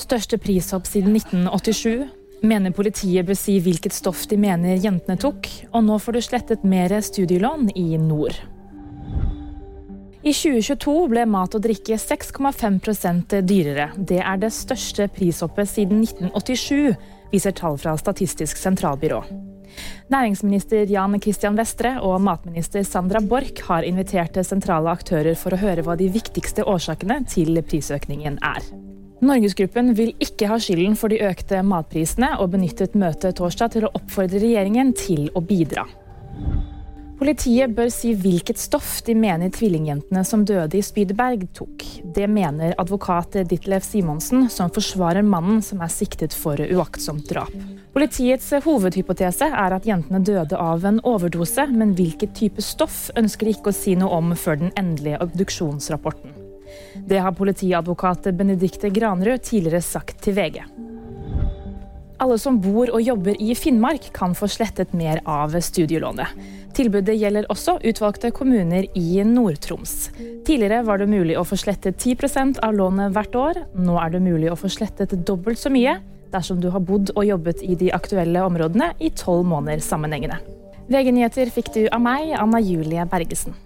Største prishopp siden 1987. Mener politiet bør si hvilket stoff de mener jentene tok. Og nå får du slettet mer studielån i nord. I 2022 ble mat og drikke 6,5% dyrere. Det er det største prishoppet siden 1987, viser tall fra Statistisk sentralbyrå. Næringsminister Jan Christian Vestre og matminister Sandra Borch har invitert sentrale aktører for å høre hva de viktigste årsakene til prisøkningen er. Norgesgruppen vil ikke ha skylden for de økte matprisene, og benyttet møtet torsdag til å oppfordre regjeringen til å bidra. Politiet bør si hvilket stoff de mener tvillingjentene som døde i Spydeberg tok. Det mener advokat Ditlev Simonsen, som forsvarer mannen som er siktet for uaktsomt drap. Politiets hovedhypotese er at jentene døde av en overdose, men hvilket type stoff ønsker de ikke å si noe om før den endelige obduksjonsrapporten. Det har politiadvokat Benedicte Granrud tidligere sagt til VG. Alle som bor og jobber i Finnmark kan få slettet mer av studielånet. Tilbudet gjelder også utvalgte kommuner i Nord-Troms. Tidligere var det mulig å få slettet 10% av lånet hvert år. Nå er det mulig å få slettet dobbelt så mye dersom du har bodd og jobbet i de aktuelle områdene i tolv måneder sammenhengende. VG-nyheter fikk du av meg, Anna Julie Bergesen.